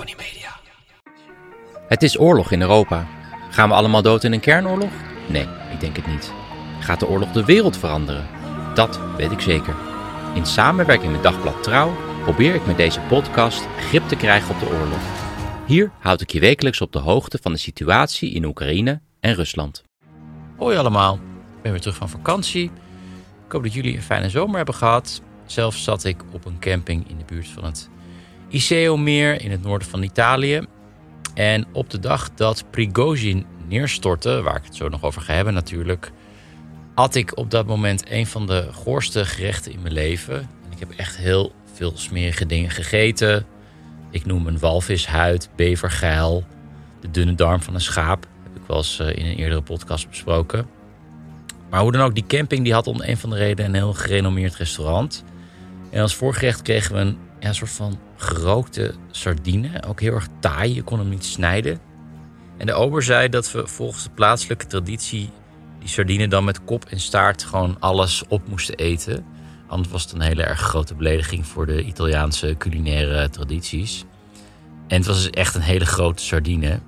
Tony Media. Het is oorlog in Europa. Gaan we allemaal dood in een kernoorlog? Nee, ik denk het niet. Gaat de oorlog de wereld veranderen? Dat weet ik zeker. In samenwerking met Dagblad Trouw probeer ik met deze podcast grip te krijgen op de oorlog. Hier houd ik je wekelijks op de hoogte van de situatie in Oekraïne en Rusland. Hoi allemaal, ik ben weer terug van vakantie. Ik hoop dat jullie een fijne zomer hebben gehad. Zelf zat ik op een camping in de buurt van het Iseo-meer in het noorden van Italië. En op de dag dat Prigozhin neerstortte, waar ik het zo nog over ga hebben natuurlijk, had ik op dat moment een van de goorste gerechten in mijn leven. Ik heb echt heel veel smerige dingen gegeten. Ik noem een walvishuid, bevergeil, de dunne darm van een schaap. Heb ik wel eens eh, in een eerdere podcast besproken. Maar hoe dan ook, die camping die had om een van de redenen een heel gerenommeerd restaurant. En als voorgerecht kregen we een, ja, soort van gerookte sardine. Ook heel erg taai, je kon hem niet snijden. En de ober zei dat we volgens de plaatselijke traditie die sardine dan met kop en staart gewoon alles op moesten eten. Anders was het een hele erg grote belediging voor de Italiaanse culinaire tradities. En het was dus echt een hele grote sardine.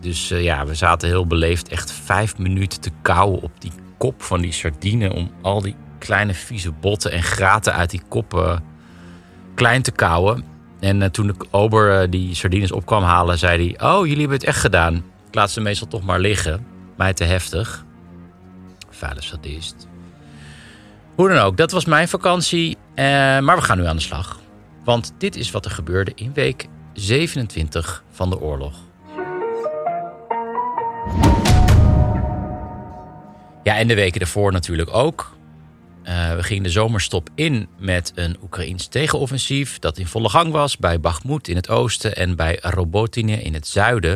Dus uh, ja, we zaten heel beleefd echt vijf minuten te kauwen op die kop van die sardine. Om al die kleine vieze botten en graten uit die kop uh, klein te kauwen. En uh, toen de ober die sardines op kwam halen, zei hij... Oh, jullie hebben het echt gedaan. Ik laat ze meestal toch maar liggen. Mij te heftig. Vuile sadist. Hoe dan ook, dat was mijn vakantie. maar we gaan nu aan de slag. Want dit is wat er gebeurde in week 27 van de oorlog. Ja, en de weken ervoor natuurlijk ook. Uh, we gingen de zomerstop in met een Oekraïns tegenoffensief dat in volle gang was bij Bakhmut in het oosten en bij Robotine in het zuiden.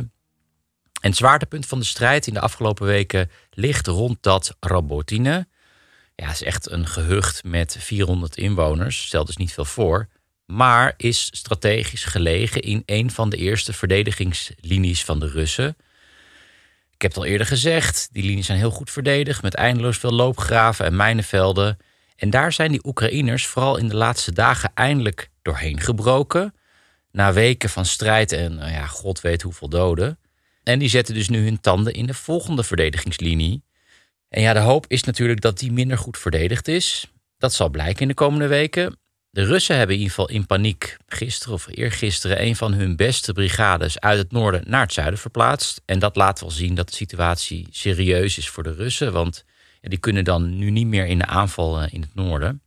En het zwaartepunt van de strijd in de afgelopen weken ligt rond dat Robotine. Ja, is echt een gehucht met 400 inwoners, stelt dus niet veel voor. Maar is strategisch gelegen in een van de eerste verdedigingslinies van de Russen. Ik heb het al eerder gezegd, die linies zijn heel goed verdedigd met eindeloos veel loopgraven en mijnenvelden. En daar zijn die Oekraïners vooral in de laatste dagen eindelijk doorheen gebroken. Na weken van strijd en nou ja, god weet hoeveel doden. En die zetten dus nu hun tanden in de volgende verdedigingslinie. En ja, de hoop is natuurlijk dat die minder goed verdedigd is. Dat zal blijken in de komende weken. De Russen hebben in ieder geval in paniek gisteren of eergisteren een van hun beste brigades uit het noorden naar het zuiden verplaatst. En dat laat wel zien dat de situatie serieus is voor de Russen, want die kunnen dan nu niet meer in de aanval in het noorden.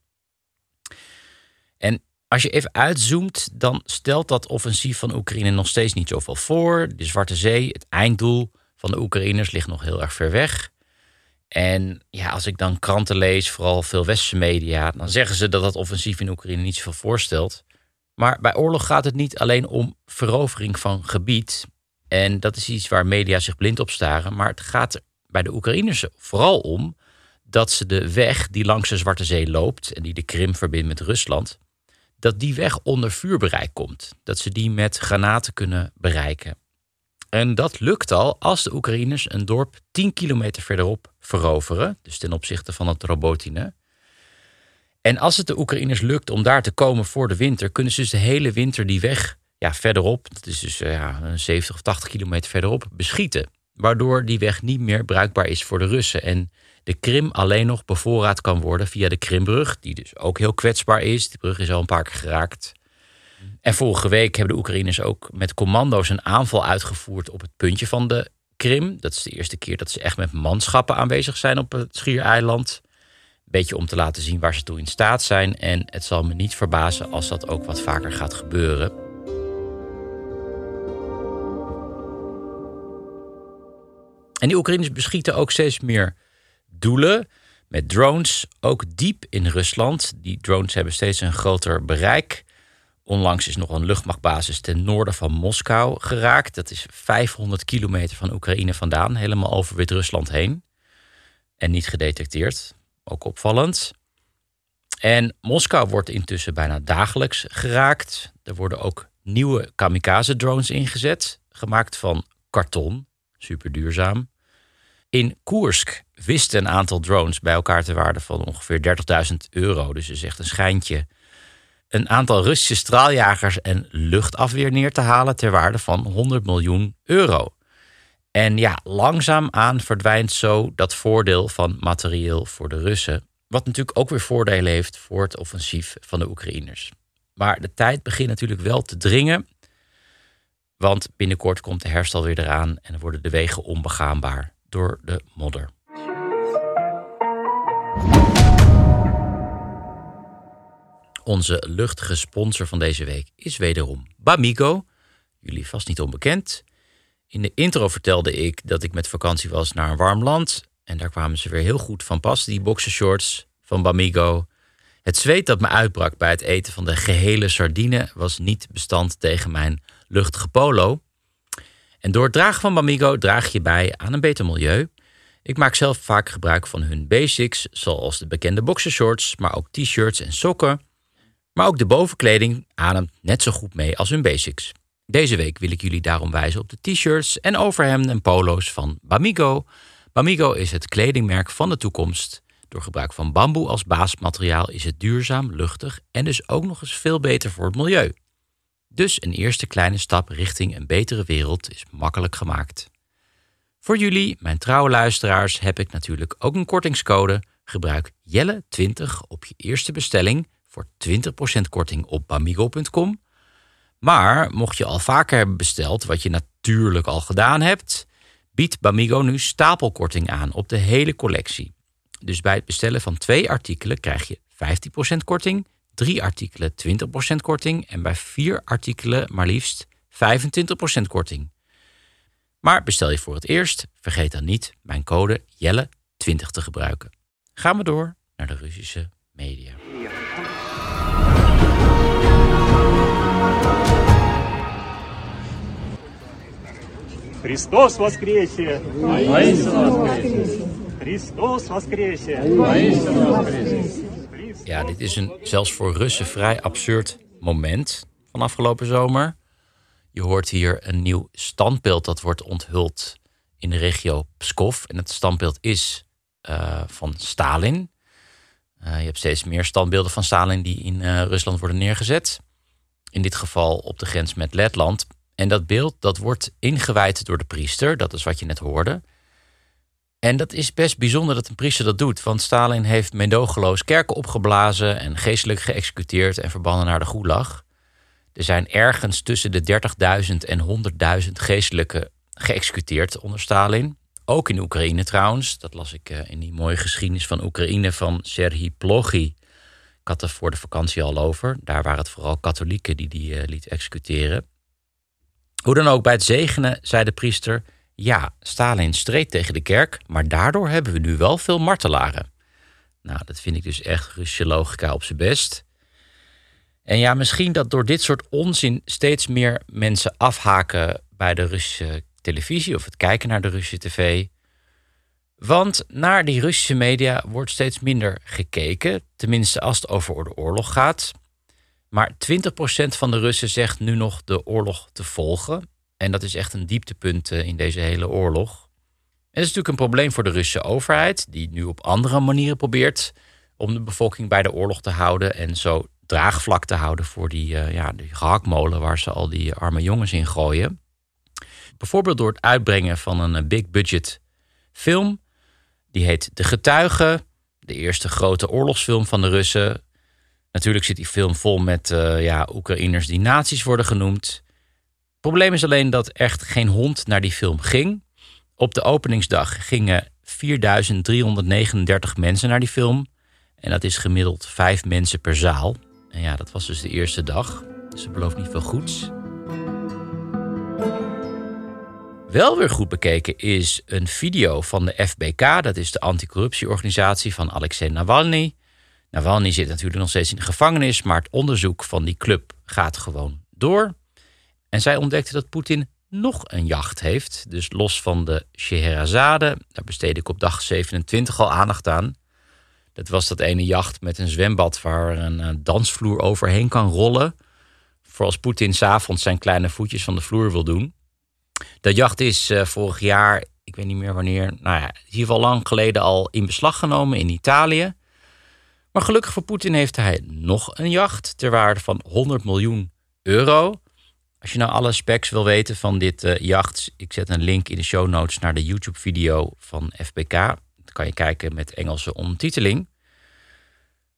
En als je even uitzoomt, dan stelt dat offensief van Oekraïne nog steeds niet zoveel voor. De Zwarte Zee, het einddoel van de Oekraïners, ligt nog heel erg ver weg. En ja, als ik dan kranten lees, vooral veel westerse media, dan zeggen ze dat dat offensief in Oekraïne niet zoveel voorstelt. Maar bij oorlog gaat het niet alleen om verovering van gebied. En dat is iets waar media zich blind op staren. Maar het gaat bij de Oekraïners vooral om dat ze de weg die langs de Zwarte Zee loopt en die de Krim verbindt met Rusland, dat die weg onder vuurbereik komt. Dat ze die met granaten kunnen bereiken. En dat lukt al als de Oekraïners een dorp 10 kilometer verderop veroveren, dus ten opzichte van het Robotine. En als het de Oekraïners lukt om daar te komen voor de winter, kunnen ze dus de hele winter die weg ja, verderop, dat is dus ja, 70 of 80 kilometer verderop, beschieten. Waardoor die weg niet meer bruikbaar is voor de Russen. En de Krim alleen nog bevoorraad kan worden via de Krimbrug, die dus ook heel kwetsbaar is. Die brug is al een paar keer geraakt. En vorige week hebben de Oekraïners ook met commando's een aanval uitgevoerd op het puntje van de Krim. Dat is de eerste keer dat ze echt met manschappen aanwezig zijn op het Schiereiland. Beetje om te laten zien waar ze toe in staat zijn. En het zal me niet verbazen als dat ook wat vaker gaat gebeuren. En die Oekraïners beschieten ook steeds meer doelen. met drones, ook diep in Rusland. Die drones hebben steeds een groter bereik. Onlangs is nog een luchtmachtbasis ten noorden van Moskou geraakt. Dat is 500 kilometer van Oekraïne vandaan, helemaal over Wit-Rusland heen. En niet gedetecteerd, ook opvallend. En Moskou wordt intussen bijna dagelijks geraakt. Er worden ook nieuwe kamikaze-drones ingezet, gemaakt van karton, super duurzaam. In Koersk wisten een aantal drones bij elkaar te waarde van ongeveer 30.000 euro. Dus is echt een schijntje. Een aantal Russische straaljagers en luchtafweer neer te halen ter waarde van 100 miljoen euro. En ja, langzaamaan verdwijnt zo dat voordeel van materieel voor de Russen. Wat natuurlijk ook weer voordelen heeft voor het offensief van de Oekraïners. Maar de tijd begint natuurlijk wel te dringen. Want binnenkort komt de herfst alweer eraan en worden de wegen onbegaanbaar door de modder. Onze luchtige sponsor van deze week is wederom Bamigo. Jullie vast niet onbekend. In de intro vertelde ik dat ik met vakantie was naar een warm land. En daar kwamen ze weer heel goed van pas, die boxershorts van Bamigo. Het zweet dat me uitbrak bij het eten van de gehele sardine was niet bestand tegen mijn luchtige polo. En door het dragen van Bamigo draag je bij aan een beter milieu. Ik maak zelf vaak gebruik van hun basics, zoals de bekende boxershorts, maar ook t-shirts en sokken. Maar ook de bovenkleding ademt net zo goed mee als hun basics. Deze week wil ik jullie daarom wijzen op de t-shirts en overhemden en polo's van Bamigo. Bamigo is het kledingmerk van de toekomst. Door gebruik van bamboe als basismateriaal is het duurzaam, luchtig en dus ook nog eens veel beter voor het milieu. Dus een eerste kleine stap richting een betere wereld is makkelijk gemaakt. Voor jullie, mijn trouwe luisteraars, heb ik natuurlijk ook een kortingscode. Gebruik Jelle20 op je eerste bestelling voor 20% korting op bamigo.com. Maar mocht je al vaker hebben besteld, wat je natuurlijk al gedaan hebt, biedt Bamigo nu stapelkorting aan op de hele collectie. Dus bij het bestellen van twee artikelen krijg je 15% korting, drie artikelen 20% korting en bij vier artikelen maar liefst 25% korting. Maar bestel je voor het eerst, vergeet dan niet mijn code Jelle20 te gebruiken. Gaan we door naar de Russische media. Христос воскресе! Христос воскресе! Ja, dit is een zelfs voor Russen vrij absurd moment van afgelopen zomer. Je hoort hier een nieuw standbeeld dat wordt onthuld in de regio Pskov. En het standbeeld is uh, van Stalin. Uh, je hebt steeds meer standbeelden van Stalin die in uh, Rusland worden neergezet. In dit geval op de grens met Letland. En dat beeld dat wordt ingewijd door de priester. Dat is wat je net hoorde. En dat is best bijzonder dat een priester dat doet. Want Stalin heeft meedogenloos kerken opgeblazen... en geestelijk geëxecuteerd en verbannen naar de gulag. Er zijn ergens tussen de 30.000 en 100.000 geestelijke geëxecuteerd onder Stalin. Ook in Oekraïne trouwens. Dat las ik in die mooie geschiedenis van Oekraïne van Serhii Plochy. Ik had er voor de vakantie al over. Daar waren het vooral katholieken die die uh, liet executeren. Hoe dan ook, bij het zegenen zei de priester... ja, Stalin streed tegen de kerk... maar daardoor hebben we nu wel veel martelaren. Nou, dat vind ik dus echt Russische logica op zijn best. En ja, misschien dat door dit soort onzin... steeds meer mensen afhaken bij de Russische televisie... of het kijken naar de Russische tv... Want naar die Russische media wordt steeds minder gekeken, tenminste als het over de oorlog gaat. Maar 20% van de Russen zegt nu nog de oorlog te volgen. En dat is echt een dieptepunt in deze hele oorlog. En dat is natuurlijk een probleem voor de Russische overheid, die nu op andere manieren probeert om de bevolking bij de oorlog te houden en zo draagvlak te houden voor die, uh, ja, die gehaktmolen waar ze al die arme jongens in gooien. Bijvoorbeeld door het uitbrengen van een big budget film. Die heet De Getuigen, de eerste grote oorlogsfilm van de Russen. Natuurlijk zit die film vol met uh, ja, Oekraïners die nazi's worden genoemd. Het probleem is alleen dat echt geen hond naar die film ging. Op de openingsdag gingen 4339 mensen naar die film. En dat is gemiddeld vijf mensen per zaal. En ja, dat was dus de eerste dag. Dus het belooft niet veel goeds. wel weer goed bekeken is een video van de FBK. Dat is de anticorruptieorganisatie van Alexei Navalny. Navalny zit natuurlijk nog steeds in de gevangenis, maar het onderzoek van die club gaat gewoon door. En zij ontdekte dat Poetin nog een jacht heeft. Dus los van de Scheherazade, daar besteed ik op dag 27 al aandacht aan. Dat was dat ene jacht met een zwembad waar een eh, dansvloer overheen kan rollen. Voor als Poetin s'avonds zijn kleine voetjes van de vloer wil doen. Dat jacht is uh, vorig jaar, ik weet niet meer wanneer, nou ja, in ieder geval lang geleden al in beslag genomen in Italië. Maar gelukkig voor Poetin heeft hij nog een jacht ter waarde van 100 miljoen euro. Als je nou alle specs wil weten van dit uh, jacht, ik zet een link in de show notes naar de YouTube-video van FBK. Dan kan je kijken met Engelse ondertiteling.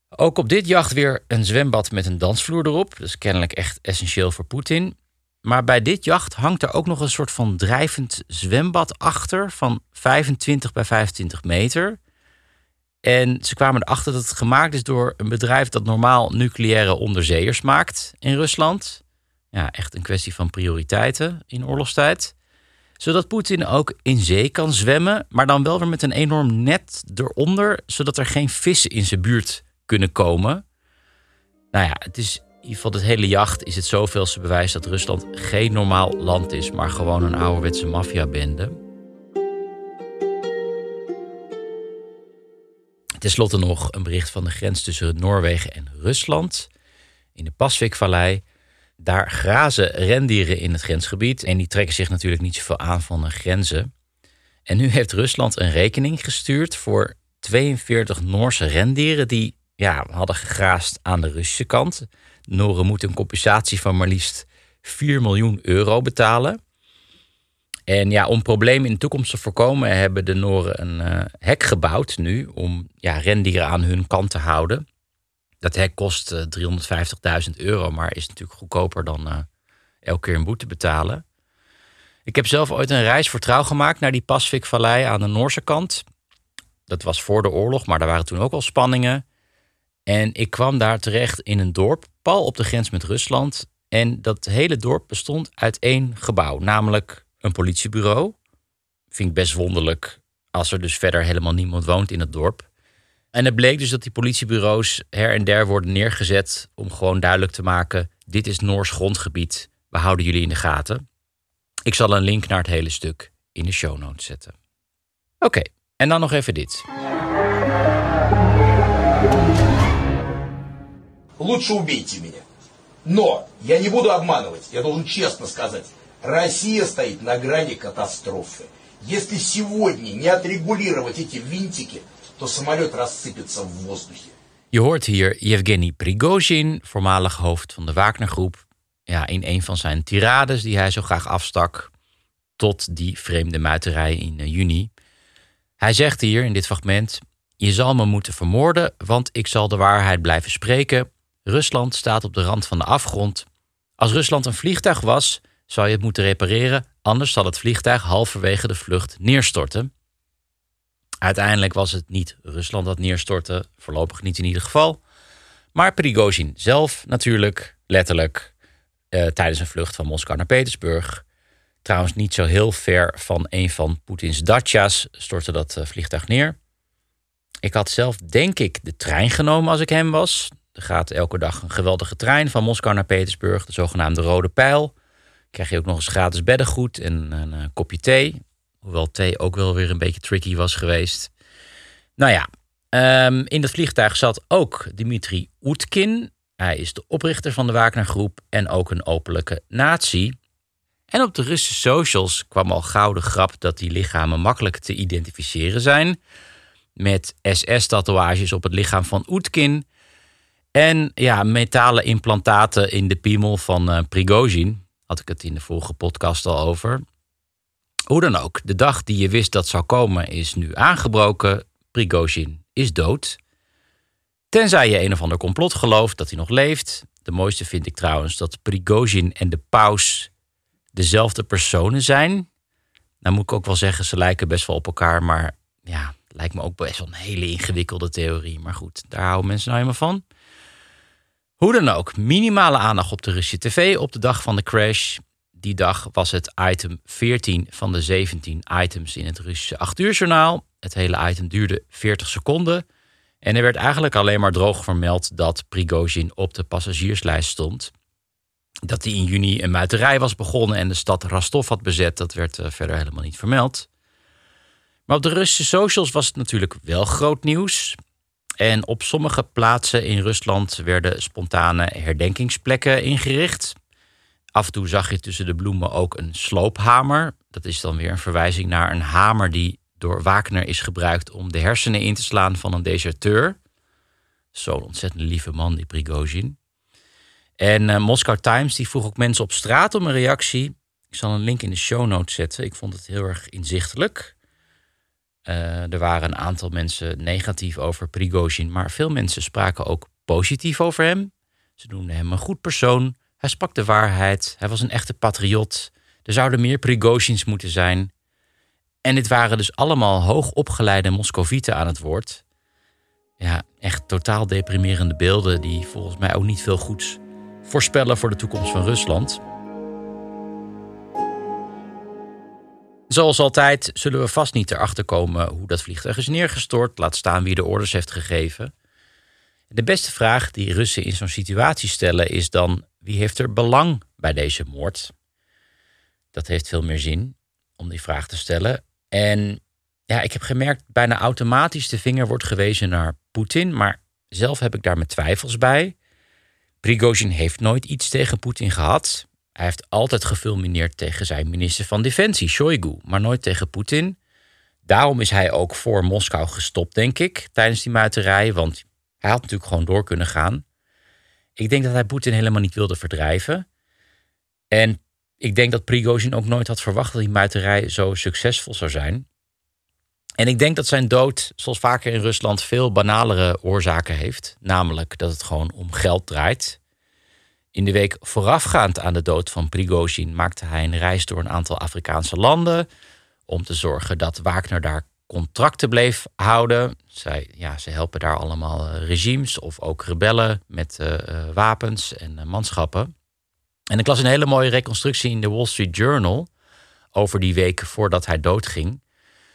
Ook op dit jacht weer een zwembad met een dansvloer erop. Dat is kennelijk echt essentieel voor Poetin. Maar bij dit jacht hangt er ook nog een soort van drijvend zwembad achter van 25 bij 25 meter. En ze kwamen erachter dat het gemaakt is door een bedrijf dat normaal nucleaire onderzeeërs maakt in Rusland. Ja, echt een kwestie van prioriteiten in oorlogstijd. Zodat Poetin ook in zee kan zwemmen, maar dan wel weer met een enorm net eronder, zodat er geen vissen in zijn buurt kunnen komen. Nou ja, het is in ieder geval het hele jacht is het zoveelste bewijs dat Rusland geen normaal land is, maar gewoon een ouderwetse maffiabende. Ten slotte nog een bericht van de grens tussen Noorwegen en Rusland. In de Pasvikvallei. Daar grazen rendieren in het grensgebied. En die trekken zich natuurlijk niet zoveel aan van de grenzen. En nu heeft Rusland een rekening gestuurd voor 42 Noorse rendieren die ja, hadden gegraasd aan de Russische kant. Noren moeten een compensatie van maar liefst 4 miljoen euro betalen. En ja, om problemen in de toekomst te voorkomen, hebben de Noren een uh, hek gebouwd nu om ja, rendieren aan hun kant te houden. Dat hek kost uh, 350.000 euro, maar is natuurlijk goedkoper dan uh, elke keer een boete betalen. Ik heb zelf ooit een reis voor gemaakt naar die Pasvikvallei aan de Noorse kant. Dat was voor de oorlog, maar daar waren toen ook al spanningen. En ik kwam daar terecht in een dorp, pal op de grens met Rusland. En dat hele dorp bestond uit één gebouw, namelijk een politiebureau. Vind ik best wonderlijk als er dus verder helemaal niemand woont in het dorp. En het bleek dus dat die politiebureaus her en der worden neergezet om gewoon duidelijk te maken: dit is Noors grondgebied, we houden jullie in de gaten. Ik zal een link naar het hele stuk in de show notes zetten. Oké, en dan nog even dit. Лучше убейте меня. Но я не буду обманывать, я должен честно сказать. Россия стоит на грани катастрофы. Если сегодня не отрегулировать эти винтики, то самолет рассыпется в воздухе. Je hoort hier Yevgeny Prigozhin, voormalig hoofd van de Wagnergroep, ja, in een van zijn tirades die hij zo graag afstak tot die vreemde muiterij in eh, juni. Hij zegt hier in dit fragment: Je zal me moeten vermoorden, want ik zal de waarheid blijven spreken. Rusland staat op de rand van de afgrond. Als Rusland een vliegtuig was, zou je het moeten repareren, anders zal het vliegtuig halverwege de vlucht neerstorten. Uiteindelijk was het niet Rusland dat neerstortte, voorlopig niet in ieder geval, maar Prigozhin zelf natuurlijk, letterlijk, eh, tijdens een vlucht van Moskou naar Petersburg. Trouwens, niet zo heel ver van een van Poetins datcha's stortte dat uh, vliegtuig neer. Ik had zelf, denk ik, de trein genomen als ik hem was. Er gaat elke dag een geweldige trein van Moskou naar Petersburg, de zogenaamde Rode Pijl krijg je ook nog eens gratis beddengoed en een, een kopje thee. Hoewel thee ook wel weer een beetje tricky was geweest. Nou ja, um, in dat vliegtuig zat ook Dimitri Oetkin. Hij is de oprichter van de Wagner-groep en ook een openlijke nazi. En op de Russische socials kwam al gauw de grap dat die lichamen makkelijk te identificeren zijn. Met SS-tatoeages op het lichaam van Oetkin. En ja, metalen implantaten in de piemel van uh, Prigozhin had ik het in de vorige podcast al over. Hoe dan ook, de dag die je wist dat zou komen is nu aangebroken. Prigozhin is dood. Tenzij je een of ander complot gelooft dat hij nog leeft. De mooiste vind ik trouwens dat Prigozhin en de paus dezelfde personen zijn. Nou moet ik ook wel zeggen, ze lijken best wel op elkaar. Maar ja, lijkt me ook best wel een hele ingewikkelde theorie. Maar goed, daar houden mensen nou helemaal van. Hoe dan ook, minimale aandacht op de Russische tv op de dag van de crash. Die dag was het item 14 van de 17 items in het Russische 8 uur journaal. Het hele item duurde 40 seconden. En er werd eigenlijk alleen maar droog vermeld dat Prigozhin op de passagierslijst stond. Dat hij in juni een muiterij was begonnen en de stad Rostov had bezet, dat werd uh, verder helemaal niet vermeld. Maar op de Russische socials was het natuurlijk wel groot nieuws. En op sommige plaatsen in Rusland werden spontane herdenkingsplekken ingericht. Af en toe zag je tussen de bloemen ook een sloophamer. Dat is dan weer een verwijzing naar een hamer die door Wagner is gebruikt om de hersenen in te slaan van een deserteur. Zo'n ontzettend lieve man, die Prigozhin. En uh, Moscow Times die vroeg ook mensen op straat om een reactie. Ik zal een link in de show notes zetten. Ik vond het heel erg inzichtelijk. Uh, er waren een aantal mensen negatief over Prigozhin, maar veel mensen spraken ook positief over hem. Ze noemden hem een goed persoon. Hij sprak de waarheid. Hij was een echte patriot. Er zouden meer Prigozhins moeten zijn. En dit waren dus allemaal hoogopgeleide Moscovieten aan het woord. Ja, echt totaal deprimerende beelden die volgens mij ook niet veel goeds voorspellen voor de toekomst van Rusland. Zoals altijd zullen we vast niet erachter komen hoe dat vliegtuig is neergestort, laat staan wie de orders heeft gegeven. De beste vraag die Russen in zo'n situatie stellen is dan: wie heeft er belang bij deze moord? Dat heeft veel meer zin om die vraag te stellen. En ja, ik heb gemerkt, bijna automatisch de vinger wordt gewezen naar Poetin, maar zelf heb ik daar mijn twijfels bij. Prigozhin heeft nooit iets tegen Poetin gehad. Hij heeft altijd gefulmineerd tegen zijn minister van Defensie, Shoigu, maar nooit tegen Poetin. Daarom is hij ook voor Moskou gestopt, denk ik, tijdens die muiterij, want hij had natuurlijk gewoon door kunnen gaan. Ik denk dat hij Poetin helemaal niet wilde verdrijven. En ik denk dat Prigozhin ook nooit had verwacht dat die muiterij zo succesvol zou zijn. En ik denk dat zijn dood, zoals vaker in Rusland, veel banalere oorzaken heeft. Namelijk dat het gewoon om geld draait. In de week voorafgaand aan de dood van Prigozhin maakte hij een reis door een aantal Afrikaanse landen. om te zorgen dat Wagner daar contracten bleef houden. Zij, ja, ze helpen daar allemaal eh, regimes of ook rebellen met uh, wapens en manschappen. En ik las een hele mooie reconstructie in de Wall Street Journal over die week voordat hij doodging.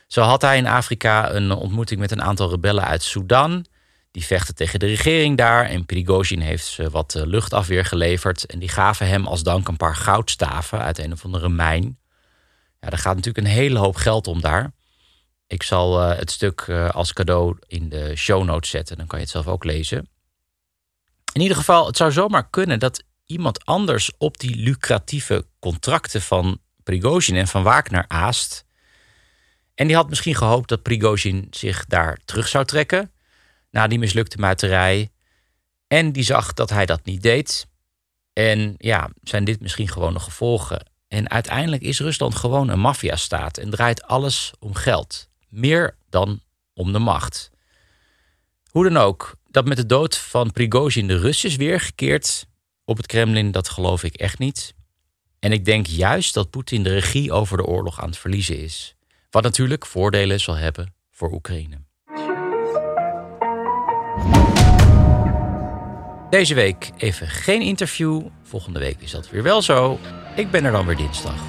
Zo had hij in Afrika een ontmoeting met een aantal rebellen uit Sudan. Die vechten tegen de regering daar. En Prigozhin heeft ze wat luchtafweer geleverd. En die gaven hem als dank een paar goudstaven uit een of andere mijn. Ja, daar gaat natuurlijk een hele hoop geld om daar. Ik zal uh, het stuk uh, als cadeau in de show notes zetten. Dan kan je het zelf ook lezen. In ieder geval, het zou zomaar kunnen dat iemand anders op die lucratieve contracten van Prigozhin en van Wagner aast. En die had misschien gehoopt dat Prigozhin zich daar terug zou trekken na die mislukte muiterij. En die zag dat hij dat niet deed. En ja, zijn dit misschien gewoon de gevolgen. En uiteindelijk is Rusland gewoon een maffiastaat en draait alles om geld. Meer dan om de macht. Hoe dan ook, dat met de dood van Prigozhin de Rus is weergekeerd op het Kremlin, dat geloof ik echt niet. En ik denk juist dat Poetin de regie over de oorlog aan het verliezen is. Wat natuurlijk voordelen zal hebben voor Oekraïne. Deze week even geen interview. Volgende week is dat weer wel zo. Ik ben er dan weer dinsdag.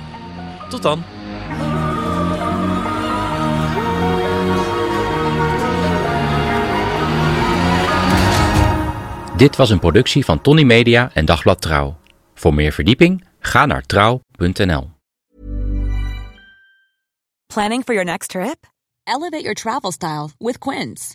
Tot dan. Dit was een productie van Tony Media en Dagblad Trouw. Voor meer verdieping ga naar trouw.nl. Planning for your next trip? Elevate your travel style with Quince.